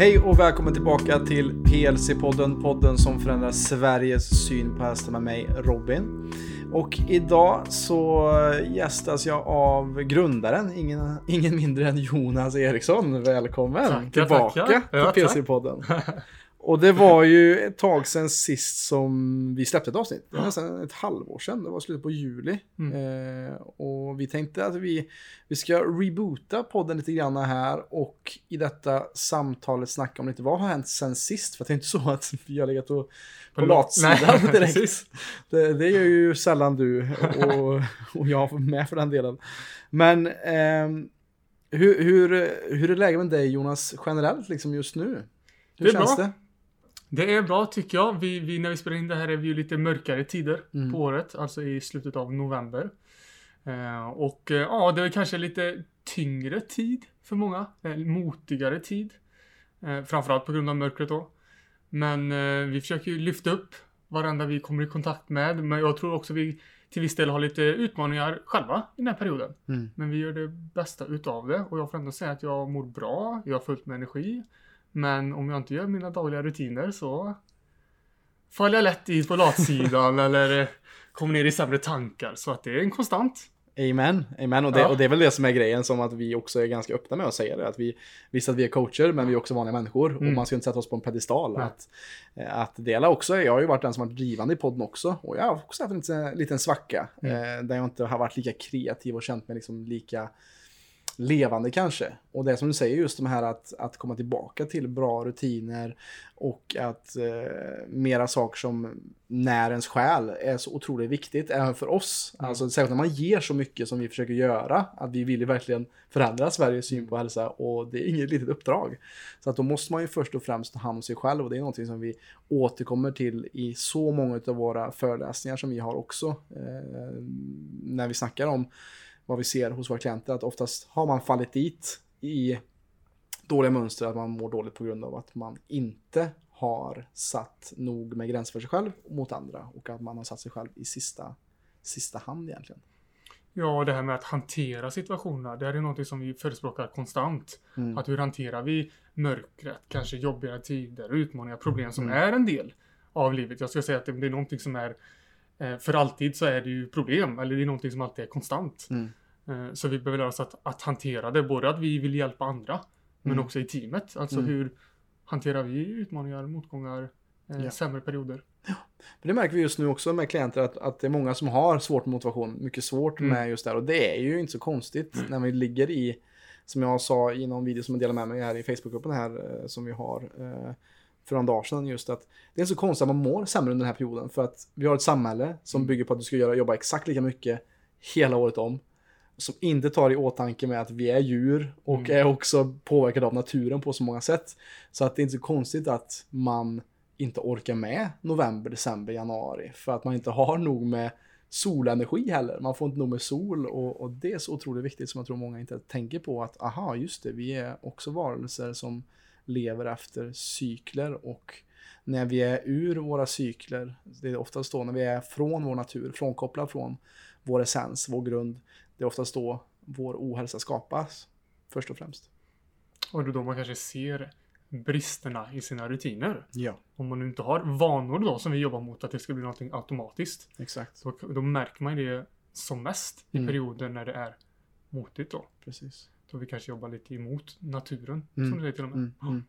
Hej och välkommen tillbaka till PLC-podden, podden som förändrar Sveriges syn på hästar med mig, Robin. Och idag så gästas jag av grundaren, ingen, ingen mindre än Jonas Eriksson. Välkommen Tackar, tillbaka tackar. till Ja. PLC-podden. Och det var ju ett tag sedan sist som vi släppte ett avsnitt. Det var nästan ett halvår sedan, det var slutet på juli. Mm. Eh, och vi tänkte att vi, vi ska reboota podden lite grann här och i detta samtalet snacka om lite vad har hänt sen sist. För det är inte så att vi har legat och, på På latsidan direkt. precis. Det, det gör ju sällan du och, och jag med för den delen. Men ehm, hur, hur, hur är läget med dig Jonas generellt liksom just nu? Hur Det är känns bra. det? Det är bra tycker jag. Vi, vi, när vi spelar in det här är vi ju lite mörkare tider Mm. på året, alltså i slutet av november. Eh, och eh, ja, det är kanske lite tyngre tid för många. Eh, motigare tid. Eh, framförallt på grund av mörkret då. Men eh, vi försöker ju lyfta upp varandra vi kommer i kontakt med. Men jag tror också vi till viss del har lite utmaningar själva i den här perioden. Mm. Men vi gör det bästa utav det och jag får ändå säga att jag mår bra, jag har fullt med energi. Men om jag inte gör mina dagliga rutiner så faller jag lätt i på latsidan eller eh, kommer ner i sämre tankar. Så att det är en konstant. Amen, amen. Och, det, Ja. och det är väl det som är grejen som att vi också är ganska öppna med att säga det. Att vi, visst att vi är coacher, men vi är också vanliga människor. Och Mm. man ska inte sätta oss på en pedestal. Nej. Att, eh, att dela också, jag har ju varit den som varit drivande i podden också. Och jag har också haft en liten, liten svacka. Mm. Eh, där jag inte har varit lika kreativ och känt mig liksom lika levande kanske. Och det som du säger, just de här att, att komma tillbaka till bra rutiner och att eh, mera saker som när ens själ är så otroligt viktigt även för oss. Mm. Alltså särskilt när man ger så mycket som vi försöker göra, att vi vill ju verkligen förändra Sveriges syn på hälsa och det är inget litet uppdrag. Så att då måste man ju först och främst ta hand om sig själv och det är någonting som vi återkommer till i så många av våra föreläsningar som vi har också. Eh, när vi snackar om vad vi ser hos våra klienter, att oftast har man fallit dit i dåliga mönster, att man mår dåligt på grund av att man inte har satt nog med gränser för sig själv mot andra och att man har satt sig själv i sista, sista hand egentligen. Ja, det här med att hantera situationerna. Det här är någonting som vi förespråkar konstant. Mm. Att hur hanterar vi mörkret, kanske jobbiga tider, utmaningar, problem som Mm. är en del av livet. Jag ska säga att det det är någonting som är eh, för alltid så är det ju problem, eller det är någonting som alltid är konstant. Mm. Eh, Så vi behöver lära oss att, att hantera det, både att vi vill hjälpa andra, men Mm. också i teamet. Alltså Mm. hur hanterar vi utmaningar, motgångar, eh, Ja. sämre perioder? För det märker vi just nu också med klienter att, att det är många som har svårt med motivation, mycket svårt Mm. med just det här. Och det är ju inte så konstigt när vi ligger i, som jag sa i någon video som jag delade med mig här i Facebookgruppen här eh, som vi har eh, för några dagar sedan just att det är så konstigt att man mår sämre under den här perioden för att vi har ett samhälle som Mm. bygger på att du ska göra, jobba exakt lika mycket hela året om. Som inte tar i åtanke med att vi är djur och Mm. är också påverkade av naturen på så många sätt. Så att det är inte så konstigt att man inte orkar med november, december, januari. För att man inte har nog med solenergi heller. Man får inte nog med sol och, och det är så otroligt viktigt som jag tror många inte tänker på att aha, just det, vi är också varelser som lever efter cykler och när vi är ur våra cykler, det är oftast då när vi är från vår natur, frånkopplad från vår essens, vår grund, det är oftast då vår ohälsa skapas, först och främst. Och det är då man kanske ser bristerna i sina rutiner. Ja, Om man nu inte har vanor då som vi jobbar mot, att det ska bli någonting automatiskt. exakt. Så då märker man det som mest i Mm. perioder när det är motigt då. Precis. Då vi kanske jobbar lite emot naturen, Mm. som du säger till och med. Mm, mm.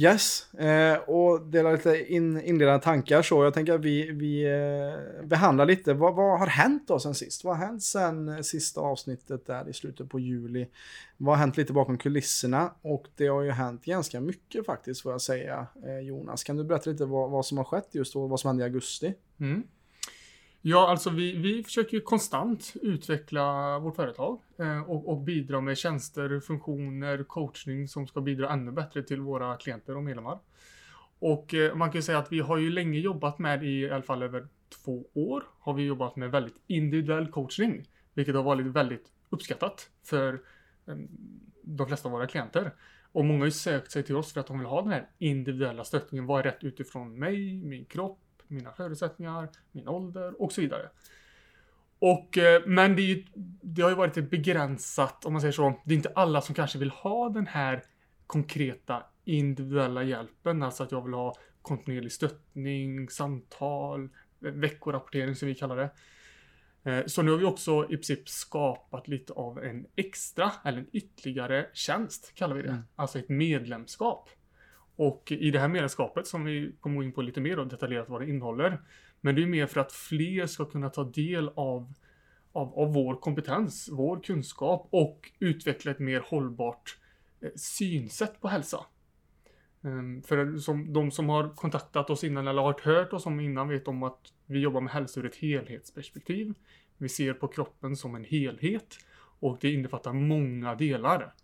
Yes, eh, och dela lite in, inledande tankar så. Jag tänker att vi, vi eh, behandlar lite, vad, vad har hänt då sen sist? Vad har hänt sen eh, sista avsnittet där i slutet på juli? Vad har hänt lite bakom kulisserna? Och det har ju hänt ganska mycket faktiskt får jag säga. Eh, Jonas, kan du berätta lite vad, vad som har skett just då, vad som hände i augusti? Mm. Ja, alltså vi, vi försöker ju konstant utveckla vårt företag eh, och, och bidra med tjänster, funktioner, coachning som ska bidra ännu bättre till våra klienter och medlemmar. Och eh, man kan ju säga att vi har ju länge jobbat med, i alla fall över två år, har vi jobbat med väldigt individuell coachning, vilket har varit väldigt uppskattat för eh, de flesta av våra klienter. Och många har ju sökt sig till oss för att de vill ha den här individuella stöttningen. Vad är rätt utifrån mig, min kropp, mina förutsättningar, min ålder och så vidare. Och, eh, men det, är ju, det har ju varit ett begränsat, om man säger så, det är inte alla som kanske vill ha den här konkreta individuella hjälpen. Alltså att jag vill ha kontinuerlig stöttning, samtal, veckorapportering som vi kallar det. Eh, så nu har vi också i princip skapat lite av en extra, eller en ytterligare tjänst, kallar vi det. Mm. Alltså ett medlemskap. Och i det här medlemskapet, som vi kommer in på lite mer och detaljerat vad det innehåller, men det är mer för att fler ska kunna ta del av, av, av vår kompetens, vår kunskap och utveckla ett mer hållbart eh, synsätt på hälsa. Ehm, för som, de som har kontaktat oss innan eller har hört oss om innan vet om att vi jobbar med hälsa ur ett helhetsperspektiv. Vi ser på kroppen som en helhet och det innefattar många delar.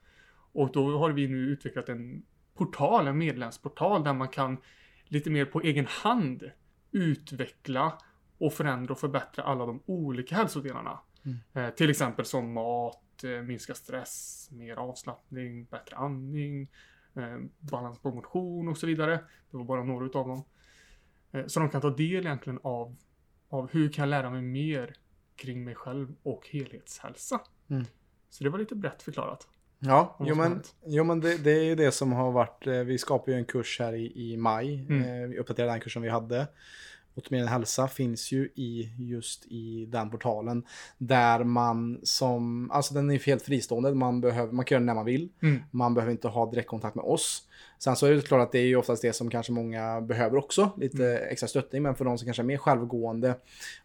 Och då har vi nu utvecklat en portal, en medlemsportal där man kan lite mer på egen hand utveckla och förändra och förbättra alla de olika hälsodelarna. Mm. Eh, till exempel som mat, eh, minska stress, mer avslappning, bättre andning, eh, balans på motion och så vidare. Det var bara några utav dem. Eh, så de kan ta del egentligen av, av hur kan jag lära mig mer kring mig själv och helhetshälsa. Mm. Så det var lite brett förklarat. Ja, jo men, jo, men det, det, är ju det som har varit, eh, vi skapade ju en kurs här i, i maj, mm. eh, vi uppdaterade den kursen vi hade. Optimerad hälsa finns ju i just i den portalen där man som, alltså den är helt fristående, man, behöver, man kan göra den när man vill. Mm. Man behöver inte ha direktkontakt med oss. Sen så är det klart att det är ju oftast det som kanske många behöver också, lite mm. extra stöttning. Men för de som kanske är mer självgående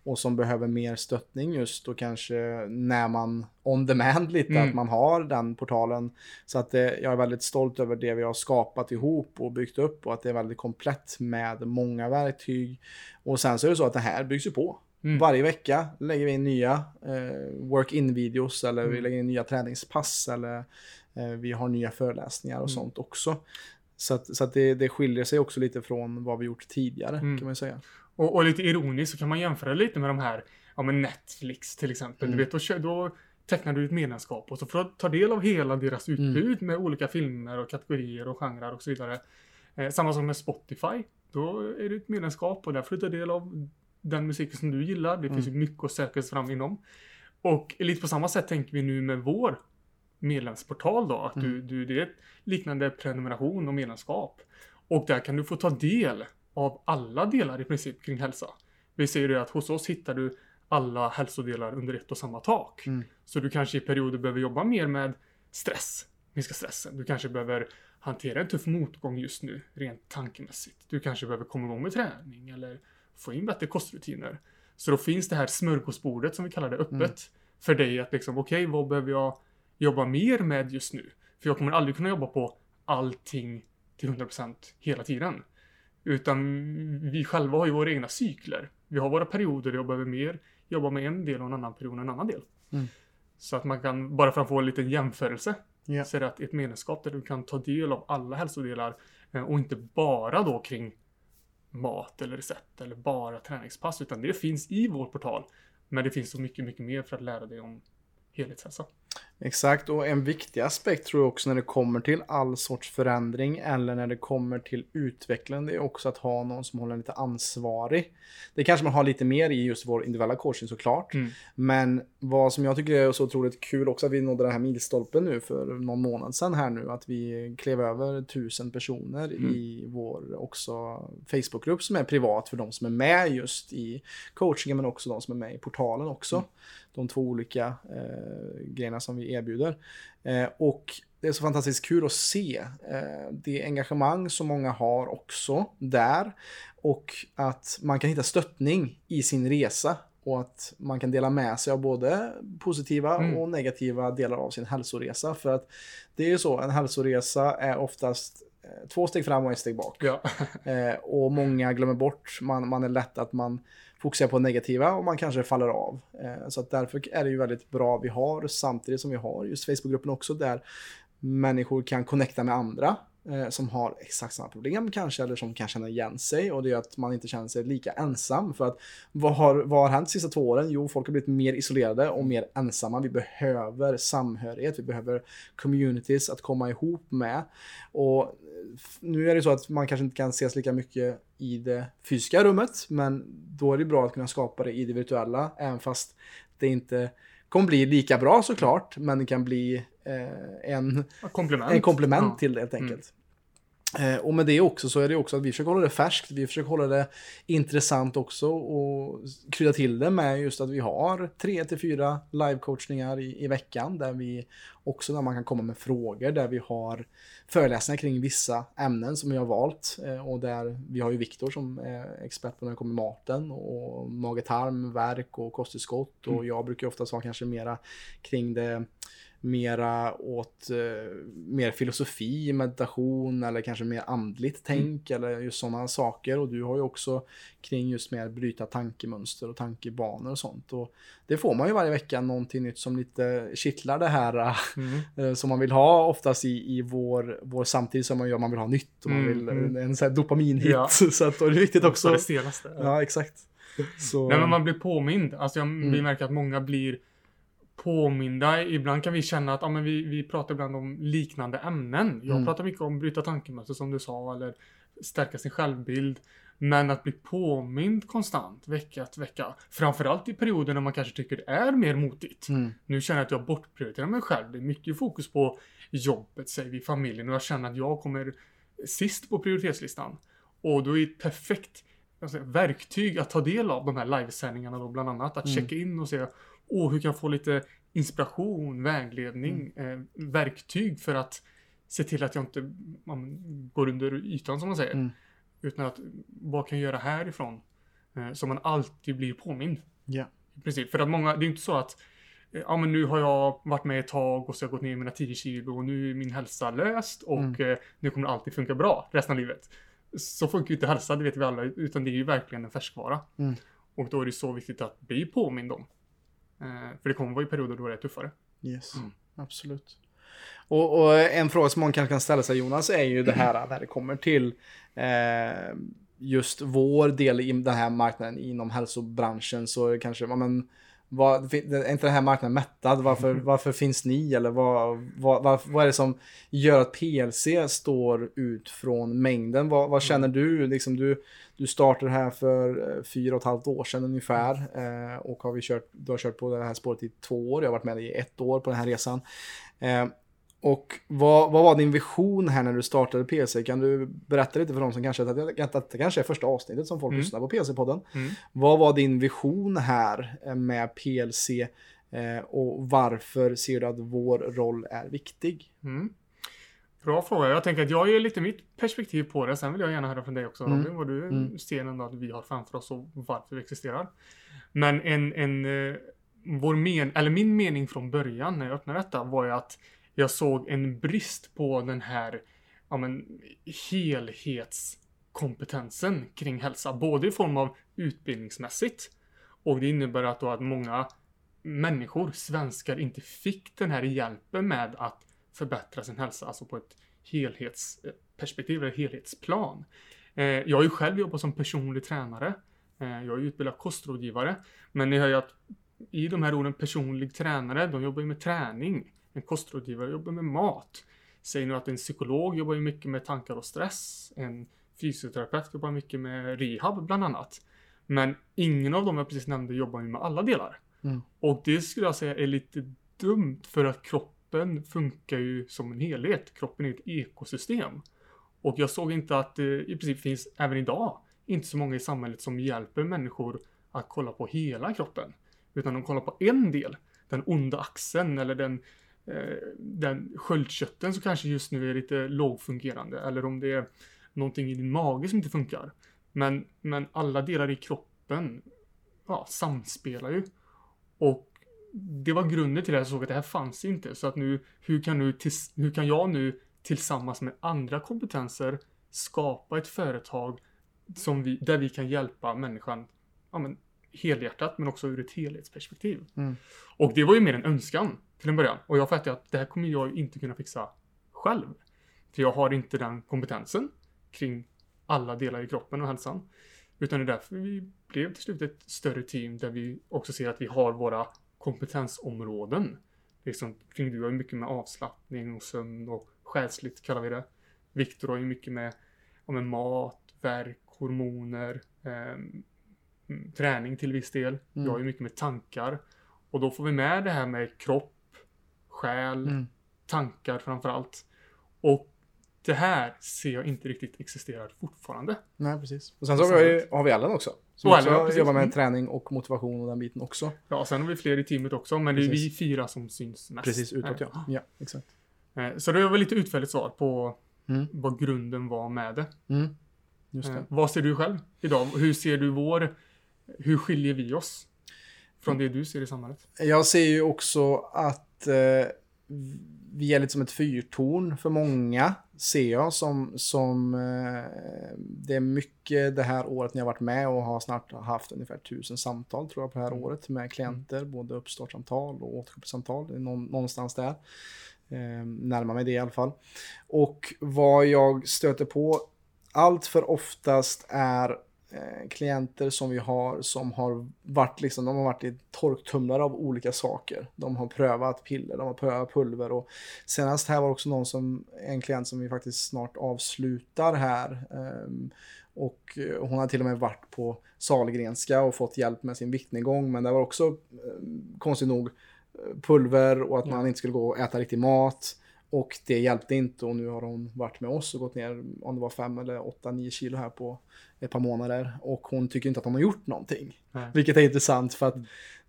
och som behöver mer stöttning just då kanske när man on demand lite, mm. att man har den portalen. Så att det, jag är väldigt stolt över det vi har skapat ihop och byggt upp och att det är väldigt komplett med många verktyg. Och sen så är det så att det här byggs ju på. Mm. Varje vecka lägger vi in nya eh, work-in-videos eller mm. vi lägger in nya träningspass eller eh, vi har nya föreläsningar och mm. sånt också. Så, att, så att det, det skiljer sig också lite från vad vi gjort tidigare mm. kan man säga. Och, och, lite ironiskt så kan man jämföra lite med de här, ja men Netflix till exempel. Mm. Du vet, då, då tecknar du ett medlemskap och så får du ta del av hela deras mm. utbud mm. med olika filmer och kategorier och genrer och så vidare. Eh, samma som med Spotify. Då är det ett medlemskap och där får du ta del av den musiken som du gillar. Det finns ju mm. mycket att söka sig fram inom. Och lite på samma sätt tänker vi nu med vår medlemsportal då. Att mm. du, du, det är ett liknande prenumeration och medlemskap. Och där kan du få ta del av alla delar i princip kring hälsa. Vi ser ju att hos oss hittar du alla hälsodelar under ett och samma tak. Mm. Så du kanske i perioder behöver jobba mer med stress, minska stressen. Du kanske behöver hantera en tuff motgång just nu, rent tankemässigt. Du kanske behöver komma igång med träning eller få in bättre kostrutiner. Så då finns det här smörgåsbordet som vi kallar det öppet mm. för dig att liksom, okej, okay, vad behöver jag jobba mer med just nu. För jag kommer aldrig kunna jobba på allting till 100% hela tiden. Utan vi själva har ju våra egna cykler. Vi har våra perioder där jag behöver mer jobba med en del och en annan period en annan del. Mm. Så att man kan, bara för att få en liten jämförelse, yeah. så är det att ett medlemskap där du kan ta del av alla hälsodelar eh, och inte bara då kring mat eller recept eller bara träningspass, utan det finns i vår portal. Men det finns så mycket, mycket mer för att lära dig om helhetshälsa. Exakt, och en viktig aspekt tror jag också när det kommer till all sorts förändring eller när det kommer till utveckling, det är också att ha någon som håller lite ansvarig. Det kanske man har lite mer i just vår individuella coaching såklart. Mm. Men vad som jag tycker är så otroligt kul också att vi nådde den här milstolpen nu för någon månad sedan här nu, att vi klev över tusen personer mm. i vår också Facebookgrupp som är privat för de som är med just i coachingen men också de som är med i portalen också. Mm de två olika eh, grejerna som vi erbjuder. Eh, och det är så fantastiskt kul att se eh, det engagemang som många har också där. Och att man kan hitta stöttning i sin resa och att man kan dela med sig av både positiva mm. och negativa delar av sin hälsoresa. För att det är ju så, en hälsoresa är oftast eh, två steg fram och ett steg bak. Ja. eh, och många glömmer bort, man, man är lätt att man fokuserar på negativa och man kanske faller av. Eh, så att därför är det ju väldigt bra vi har samtidigt som vi har just Facebookgruppen också där människor kan connecta med andra eh, som har exakt samma problem kanske eller som kan känna igen sig och det gör att man inte känner sig lika ensam för att vad har, vad har hänt de sista två åren? Jo, folk har blivit mer isolerade och mer ensamma. Vi behöver samhörighet, vi behöver communities att komma ihop med och nu är det så att man kanske inte kan ses lika mycket i det fysiska rummet, men då är det bra att kunna skapa det i det virtuella, även fast det inte kommer bli lika bra såklart, men det kan bli en, Komplement. en komplement Ja. till det helt enkelt. Eh, och med det också så är det också att vi försöker hålla det färskt, vi försöker hålla det intressant också och krydda till det med just att vi har tre till fyra livecoachningar i, i veckan där vi också där man kan komma med frågor, där vi har föreläsningar kring vissa ämnen som vi har valt eh, och där vi har ju Viktor som är expert på när det kommer maten och mage-tarm, värk och kosttillskott och jag brukar oftast ha kanske mera kring det mera åt eh, mer filosofi, meditation eller kanske mer andligt tänk eller just sådana saker. Och du har ju också kring just mer bryta tankemönster och tankebanor och sånt. Och det får man ju varje vecka någonting nytt som lite kittlar det här Mm. eh, som man vill ha oftast i, i vår, vår samtid som man gör, man vill ha nytt och man Mm, vill mm. en sån här dopaminhit. Ja. Så att då är det viktigt Så också. det senaste. Ja, exakt. Så, Nej men man blir påmind. Alltså jag, vi Mm. märker att många blir påminda. Ibland kan vi känna att ja, men vi, vi pratar ibland om liknande ämnen. Jag Mm. pratar mycket om bryta tankemönster som du sa eller stärka sin självbild. Men att bli påmind konstant vecka efter vecka. Framförallt i perioder när man kanske tycker det är mer motigt. Mm, Nu känner jag att jag bortprioriterar mig själv. Det är mycket fokus på jobbet, säger vi, familjen och jag känner att jag kommer sist på prioritetslistan. Och då är ett perfekt alltså, verktyg att ta del av de här livesändningarna då bland annat. Att Mm. checka in och se åh, hur kan jag få lite inspiration, vägledning, Mm. eh, verktyg för att se till att jag inte man, går under ytan som man säger. Mm. Utan att vad kan jag göra härifrån? Eh, så man alltid blir påmind. ja. I princip. För att många, det är inte så att eh, ja men nu har jag varit med ett tag och så har jag gått ner mina 10 kilo och nu är min hälsa löst och Mm. eh, nu kommer det alltid funka bra resten av livet. Så funkar ju inte hälsa, det vet vi alla, utan det är ju verkligen en färskvara. Mm. Och då är det så viktigt att bli påmind om. Eh, för det kommer vara i perioder då det är tuffare. Yes, Mm. absolut. Och, och en fråga som man kanske kan ställa sig Jonas är ju det här när det kommer till eh, just vår del i den här marknaden inom hälsobranschen så kanske, ja, men vad, är inte den här marknaden mättad? Varför, varför finns ni? Eller vad, vad, vad, vad är det som gör att PLC står ut från mängden? Vad, vad känner du? Liksom du, du startade här för eh, fyra och ett halvt år sedan ungefär eh, och har vi kört, du har kört på det här spåret i två år. Jag har varit med i ett år på den här resan. Eh, och vad, vad var din vision här när du startade PC? Kan du berätta lite för dem som kanske, att, att det kanske är första avsnittet som folk Mm. lyssnar på PC-podden. Mm. Vad var din vision här eh, med PLC eh, och varför ser du att vår roll är viktig? Mm. Bra fråga. Jag tänker att jag ger lite mitt perspektiv på det. Sen vill jag gärna höra från dig också Mm. Robin, vad du Mm. ser ändå att vi har framför oss och varför vi existerar. Men en, en eh, vår men, eller min mening från början när jag öppnade detta var ju att jag såg en brist på den här ja, men, helhetskompetensen kring hälsa. Både i form av utbildningsmässigt och det innebär att, då att många människor, svenskar, inte fick den här hjälpen med att förbättra sin hälsa, alltså på ett helhetsperspektiv eh, eller helhetsplan. Eh, jag har ju själv jobbat som personlig tränare. Eh, jag är utbildad kostrådgivare. Men ni hör ju att i de här orden personlig tränare, de jobbar ju med träning. En kostrådgivare jobbar med mat. Säger nu att en psykolog jobbar ju mycket med tankar och stress. En fysioterapeut jobbar mycket med rehab bland annat. Men ingen av dem jag precis nämnde jobbar ju med alla delar. Mm. Och det skulle jag säga är lite dumt för att kroppen funkar ju som en helhet. Kroppen är ett ekosystem. Och jag såg inte att det i princip finns, även idag, inte så många i samhället som hjälper människor att kolla på hela kroppen. Utan de kollar på en del. Den onda axeln eller den, den sköldkörteln som kanske just nu är lite lågfungerande. Eller om det är någonting i din mage som inte funkar. Men, men alla delar i kroppen ja, samspelar ju. Och det var grunden till att jag såg att det här fanns inte. Så att nu, hur kan, nu tills, hur kan jag nu tillsammans med andra kompetenser skapa ett företag som vi, där vi kan hjälpa människan ja, men, helhjärtat men också ur ett helhetsperspektiv. Mm. Och det var ju mer en önskan till en början. Och jag fattade att det här kommer jag inte kunna fixa själv. För jag har inte den kompetensen kring alla delar i kroppen och hälsan. Utan det är därför vi blev till slut ett större team där vi också ser att vi har våra kompetensområden. Liksom, kring du har ju mycket med avslappning och sömn och själsligt kallar vi det. Viktor har ju mycket med, ja, med mat, verk, hormoner, mm, träning till viss del. Mm. Jag har ju mycket med tankar. Och då får vi med det här med kropp, själ, Mm. tankar framförallt. Och det här ser jag inte riktigt existerar fortfarande. Nej, precis. Och sen så har vi, har vi Ellen också. Som Och också Ellen, ja, precis. jobbar med Mm. träning och motivation och den biten också. Ja, sen har vi fler i teamet också, men det är Precis. vi fyra som syns mest. Precis, utåt Eh, ja. Ja, exakt. eh, Så det var väl lite utförligt svar på Mm. vad grunden var med det. Mm. Just Eh, det. Vad ser du själv idag? Hur ser du vår... Hur skiljer vi oss från det du ser i samhället? Jag ser ju också att vi är lite som ett fyrtorn för många, ser jag. Som, som eh, det är mycket det här året när jag varit med och har snart haft ungefär tusen samtal tror jag på det här Mm. året med klienter, både uppstartssamtal och återkoppelsamtal, någonstans där. Eh, närmar mig det i alla fall. Och vad jag stöter på allt för oftast är eh, klienter som vi har som har varit liksom, de har varit i torktumlare av olika saker. De har prövat piller, de har prövat pulver och senast här var också någon som, en klient som vi faktiskt snart avslutar här. ehm, och eh, hon har till och med varit på Sahlgrenska och fått hjälp med sin viktnedgång men det var också eh, konstigt nog eh, pulver och att man inte skulle gå och äta riktig mat. Och det hjälpte inte och nu har hon varit med oss och gått ner om det var 5 eller 8-9 kilo här på ett par månader. Och hon tycker inte att hon har gjort någonting. Nej. Vilket är intressant för att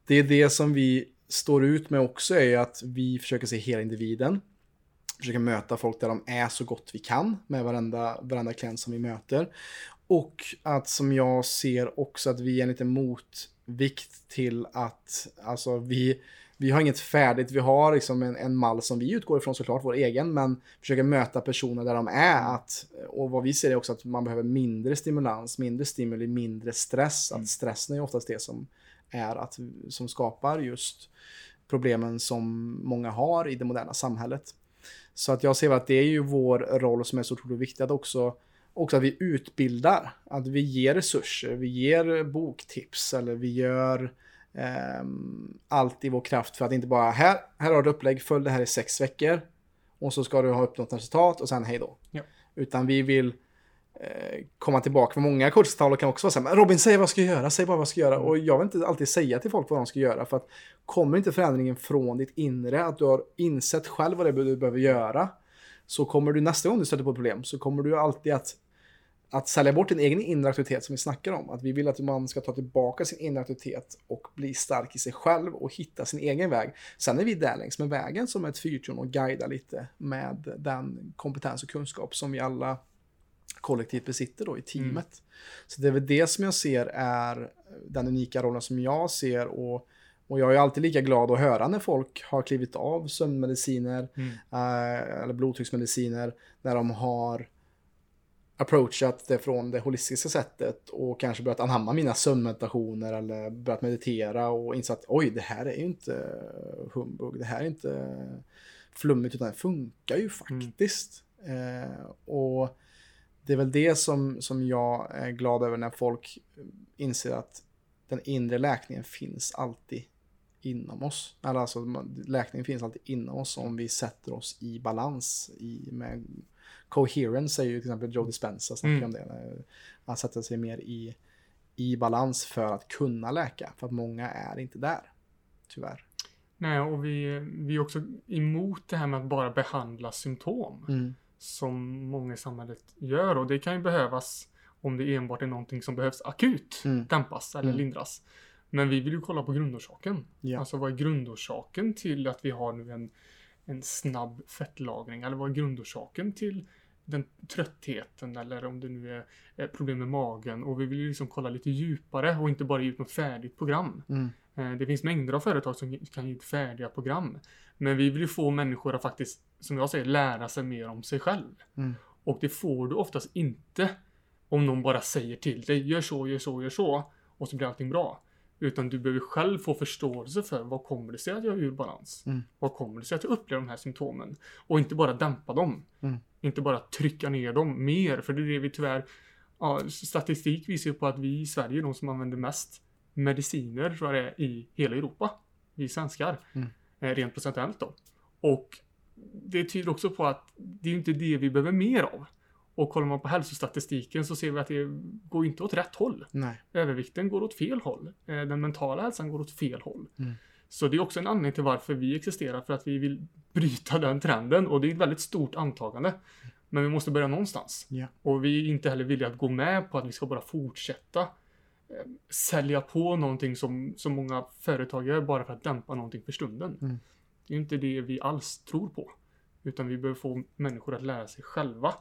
det är det som vi står ut med också är att vi försöker se hela individen. Försöker möta folk där de är så gott vi kan med varenda, varenda klient som vi möter. Och att som jag ser också att vi är en liten motvikt till att alltså vi, vi har inget färdigt, vi har liksom en, en mall som vi utgår ifrån såklart, vår egen, men försöker möta personer där de är. Att, och vad vi ser är också att man behöver mindre stimulans, mindre stimuli, mindre stress. Mm. Att stressen är oftast det som är att, som skapar just problemen som många har i det moderna samhället. Så att jag ser att det är ju vår roll som är så otroligt viktig att också, också att vi utbildar, att vi ger resurser, vi ger boktips eller vi gör allt i vår kraft för att inte bara här, här har du upplägg, följ det här i sex veckor och så ska du ha uppnått resultat och sen hej då. Ja. Utan vi vill eh, komma tillbaka. För många coachtal kan också vara så här, "Men Robin säg vad jag ska göra, säg bara vad jag ska göra. Mm. Och jag vill inte alltid säga till folk vad de ska göra. För att kommer inte förändringen från ditt inre, att du har insett själv vad det är du behöver göra, så kommer du nästa gång du stöter på problem, så kommer du alltid att att sälja bort din egen inre auktoritet som vi snackar om. Att vi vill att man ska ta tillbaka sin inre auktoritet och bli stark i sig själv och hitta sin egen väg. Sen är vi där längs med vägen som ett fyrtorn och guidar lite med den kompetens och kunskap som vi alla kollektivt besitter då i teamet. Så det är väl det som jag ser är den unika rollen som jag ser och, och jag är alltid lika glad att höra när folk har klivit av sömnmediciner Mm. eh, eller blodtrycksmediciner när de har approachat det från det holistiska sättet och kanske börjat anamma mina sömnmeditationer eller börjat meditera och insett att oj, det här är ju inte humbug, det här är inte flummigt utan det funkar ju faktiskt. Eh, och det är väl det som, som jag är glad över när folk inser att den inre läkningen finns alltid inom oss. Eller alltså, läkningen finns alltid inom oss om vi sätter oss i balans i, med coherence säger ju till exempel Joe Dispenza snackar Mm. om det. Att sätta sig mer i, i balans för att kunna läka. För att många är inte där. Tyvärr. Nej, och vi, vi är också emot det här med att bara behandla symptom. Mm. Som många i samhället gör. Och det kan ju behövas om det enbart är någonting som behövs akut Mm. dämpas eller Mm. lindras. Men vi vill ju kolla på grundorsaken. Ja. Alltså vad är grundorsaken till att vi har nu en, en snabb fettlagring? Eller vad är grundorsaken till den tröttheten eller om det nu är problem med magen. Och vi vill ju liksom kolla lite djupare och inte bara ge ut något färdigt program. Mm. Eh, Det finns mängder av företag som kan ge ut färdiga program. Men vi vill ju få människor att faktiskt, som jag säger, lära sig mer om sig själv. Mm. Och det får du oftast inte om någon bara säger till dig, gör så, gör så, gör så, och så blir allting bra. Utan du behöver själv få förståelse för vad kommer det sig att jag är ur balans? Mm. Vad kommer det sig att jag upplever de här symptomen? Och inte bara dämpa dem. Mm. Inte bara trycka ner dem mer, för det är det vi tyvärr Ja, statistik visar ju på att vi i Sverige är de som använder mest mediciner tror jag det är, i hela Europa. Vi svenskar. Mm. Eh, rent procentuellt då. Och det tyder också på att det är inte det vi behöver mer av. Och kollar man på hälsostatistiken så ser vi att det går inte åt rätt håll. Nej. Övervikten går åt fel håll. Eh, Den mentala hälsan går åt fel håll. Mm. Så det är också en anledning till varför vi existerar, för att vi vill bryta den trenden och det är ett väldigt stort antagande. Men vi måste börja någonstans. Ja. Och vi är inte heller villiga att gå med på att vi ska bara fortsätta eh, sälja på någonting som, som många företag gör bara för att dämpa någonting för stunden. Mm. Det är inte det vi alls tror på. Utan vi behöver få människor att lära sig själva.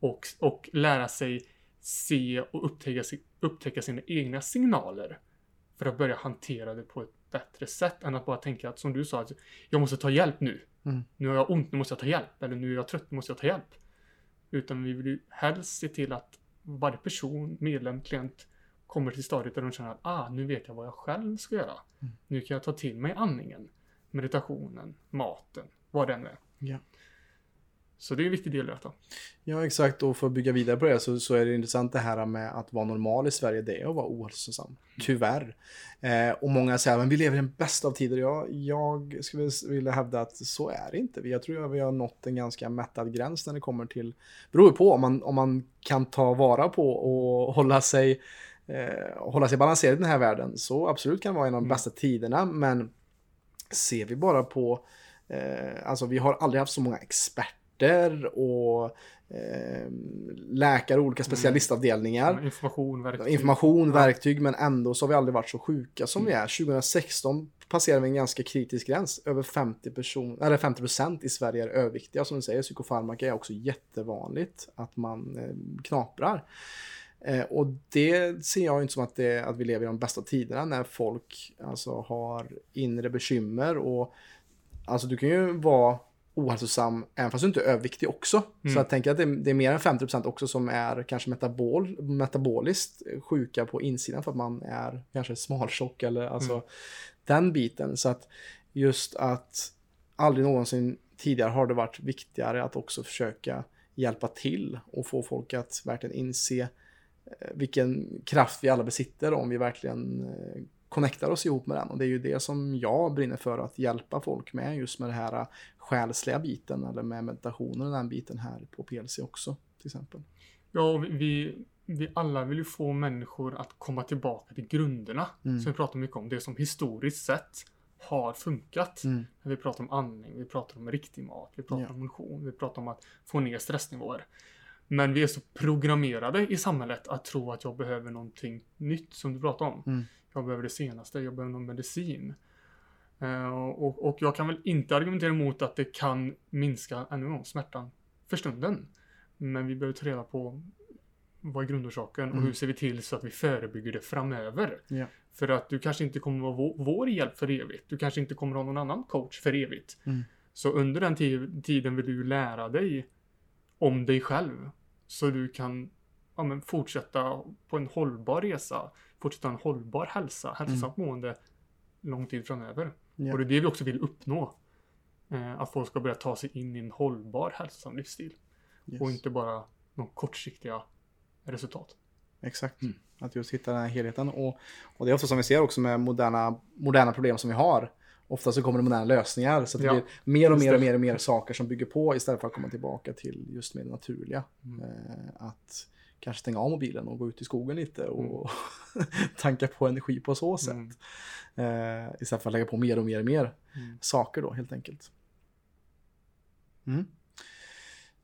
Och, och lära sig se och upptäcka, upptäcka sina egna signaler. För att börja hantera det på ett bättre sätt än att bara tänka att som du sa, att jag måste ta hjälp nu. Mm. Nu har jag ont, nu måste jag ta hjälp. Eller nu är jag trött, nu måste jag ta hjälp. Utan vi vill ju helst se till att varje person, medlem, klient kommer till stadiet där de känner att ah, nu vet jag vad jag själv ska göra. Mm. Nu kan jag ta till mig andningen, meditationen, maten, vad det än är. Ja. Så det är en viktig del i detta. Ja, exakt. Och för att bygga vidare på det så, så är det intressant det här med att vara normal i Sverige. Det är att vara ohälsosam. Tyvärr. Eh, och många säger att vi lever i den bästa av tider. Jag, jag skulle vilja hävda att så är det inte. Jag tror att vi har nått en ganska mättad gräns när det kommer till... beror på om man, om man kan ta vara på och hålla sig, eh, hålla sig balanserad i den här världen. Så absolut kan det vara en av de Mm. bästa tiderna. Men ser vi bara på... Eh, alltså vi har aldrig haft så många experter och eh, läkare olika specialistavdelningar. Information, verktyg. Information, verktyg, men ändå så har vi aldrig varit så sjuka som vi är. 2016 passerade vi en ganska kritisk gräns. Över 50 person, eller 50 procent i Sverige är överviktiga. Som du säger, psykofarmaka är också jättevanligt att man eh, knaprar. Eh, och det ser jag inte som att, det, att vi lever i de bästa tiderna när folk alltså, har inre bekymmer. Och, alltså du kan ju vara ohälsosam även fast du inte är överviktig också. Mm. Så jag tänker att det, det är mer än 50% också som är kanske metabol, metaboliskt sjuka på insidan för att man är kanske smaltjock eller alltså Mm. den biten. Så att just att aldrig någonsin tidigare har det varit viktigare att också försöka hjälpa till och få folk att verkligen inse eh, vilken kraft vi alla besitter om vi verkligen eh, connectar oss ihop med den. Och det är ju det som jag brinner för att hjälpa folk med just med det här eh, själsliga biten eller med meditationen och den biten här på PLC också till exempel. Ja, vi, vi, alla vill ju få människor att komma tillbaka till grunderna. Mm. Som vi pratar mycket om. Det som historiskt sett har funkat. Mm. När vi pratar om andning, vi pratar om riktig mat, vi pratar Ja. om motion, vi pratar om att få ner stressnivåer. Men vi är så programmerade i samhället att tro att jag behöver någonting nytt som du pratar om. Mm. Jag behöver det senaste, jag behöver någon medicin. Eh, och, och jag kan väl inte argumentera emot att det kan minska, ännu en gång, smärtan för stunden. Men vi behöver ta reda på vad är grundorsaken och Mm. hur ser vi till så att vi förebygger det framöver. Ja. För att du kanske inte kommer vara vår, vår hjälp för evigt. Du kanske inte kommer ha någon annan coach för evigt. Mm. Så under den ti- tiden vill du lära dig om dig själv. Så du kan ja, men fortsätta på en hållbar resa. Fortsätta en hållbar hälsa, hälsosamt mående lång tid framöver. Mm. Ja. Och det är det vi också vill uppnå. Eh, att folk ska börja ta sig in i en hållbar hälsosam livsstil. Yes. Och inte bara de kortsiktiga resultat. Exakt. Mm. Att just hitta den här helheten. Och, och det är ofta som vi ser också med moderna, moderna problem som vi har. Ofta så kommer det moderna lösningar. Så att det Ja, blir mer och mer och mer och mer saker som bygger på istället för att komma tillbaka till just med det naturliga. Mm. Eh, att kanske stänga av mobilen och gå ut i skogen lite och Mm. tanka på energi på så sätt. Mm. Eh, istället för att lägga på mer och mer och mer Mm. saker då helt enkelt. Mm.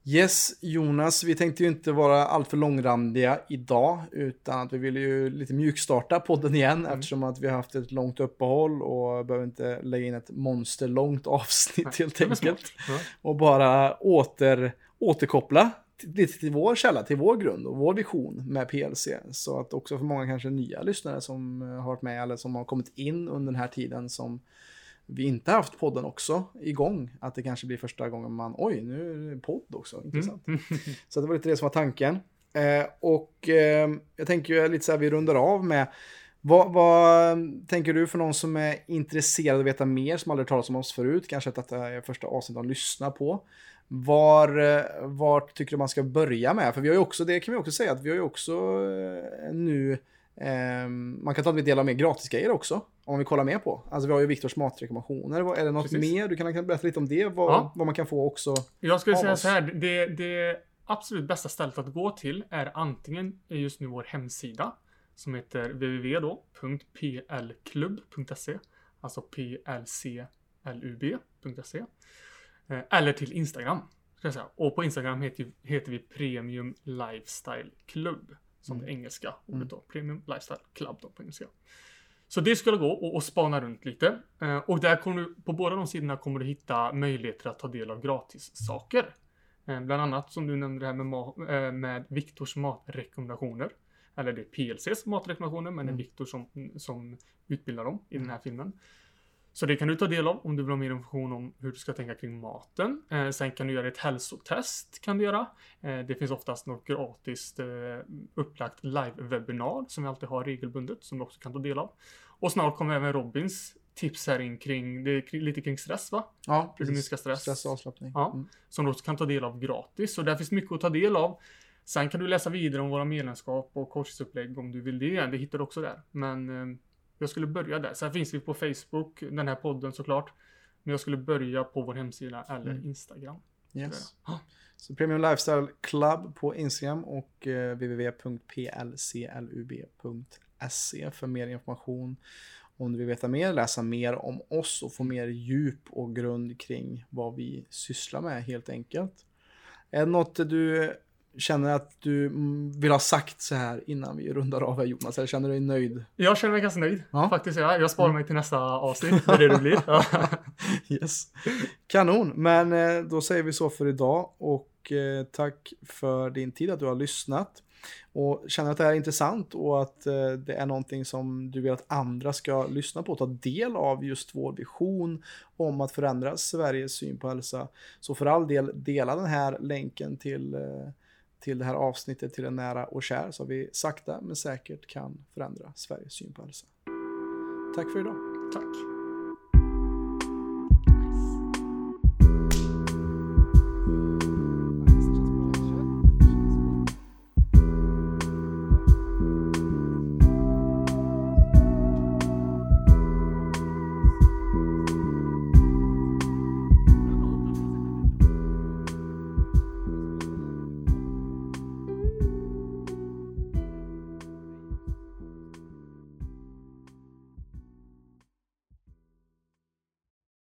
Yes, Jonas, vi tänkte ju inte vara alltför långrandiga idag, utan att vi ville ju lite mjukstarta podden igen Mm. eftersom att vi har haft ett långt uppehåll och behöver inte lägga in ett monsterlångt avsnitt Nej, helt enkelt. Ja. Och bara åter, återkoppla lite till vår källa, till vår grund och vår vision med PLC. Så att också för många kanske nya lyssnare som eh, har varit med eller som har kommit in under den här tiden som vi inte har haft podden också igång. Att det kanske blir första gången man, oj, nu är det podd också, intressant. Mm. Så det var lite det som var tanken. Eh, och eh, jag tänker ju lite så här, vi rundar av med vad, vad tänker du för någon som är intresserad av att veta mer, som aldrig talat om oss förut, kanske att detta är första avsnittet de lyssnar på. Var, eh, vart tycker du man ska börja med? För vi har ju också, det kan vi också säga, att vi har ju också eh, nu, eh, man kan ta en del av mer gratisgrejer också, om vi kollar mer på. Alltså vi har ju Viktors matrekommendationer, är det något Precis. mer? Du kan berätta lite om det, vad, Ja. vad man kan få också. Jag skulle säga oss. så här, det, det absolut bästa stället att gå till är antingen just nu vår hemsida som heter www.plklubb.se Alltså plclub.se eller till Instagram. Ska jag säga. Och på Instagram heter, heter vi Premium Lifestyle Club. Som det engelska ordet då. Premium Lifestyle Club då på engelska. Så det skulle gå och, och spana runt lite. Eh, och där kommer du, på båda de sidorna kommer du hitta möjligheter att ta del av gratis saker. Eh, bland annat som du nämnde det här med, ma- eh, med Viktors matrekommendationer. Eller det är PLCs matrekommendationer, men det är Viktor som, som utbildar dem i den här filmen. Så det kan du ta del av om du vill ha mer information om hur du ska tänka kring maten. Eh, sen kan du göra ett hälsotest. kan du göra. Eh, det finns oftast något gratis eh, upplagt live-webinar som vi alltid har regelbundet som du också kan ta del av. Och snart kommer även Robins tips här in kring, det är lite kring stress va? Ja, minskar stress. Stress och avslappning. Ja. Mm. Som du också kan ta del av gratis. Så där finns mycket att ta del av. Sen kan du läsa vidare om våra medlemskap och coachingsupplägg om du vill det. Det hittar du också där. Men eh, jag skulle börja där. Sen finns vi på Facebook, den här podden såklart. Men jag skulle börja på vår hemsida eller Mm. Instagram. Yes. Så Premium Lifestyle Club på Instagram och eh, www.plclub.se för mer information. Om du vill veta mer, läsa mer om oss och få mer djup och grund kring vad vi sysslar med helt enkelt. Är det något du känner att du mm, vill ha sagt så här innan vi rundar av här Jonas? Eller känner du dig nöjd? Jag känner mig ganska nöjd. Ja. Faktiskt. Ja. Jag sparar mig till nästa avsnitt. Det är det det blir. Ja. Yes. Kanon, men eh, då säger vi så för idag och eh, tack för din tid att du har lyssnat. Och känner att det här är intressant och att eh, det är någonting som du vill att andra ska lyssna på och ta del av just vår vision om att förändra Sveriges syn på hälsa. Så för all del dela den här länken till, till det här avsnittet till en nära och kär så vi sakta men säkert kan förändra Sveriges syn på hälsa. Tack för idag. Tack.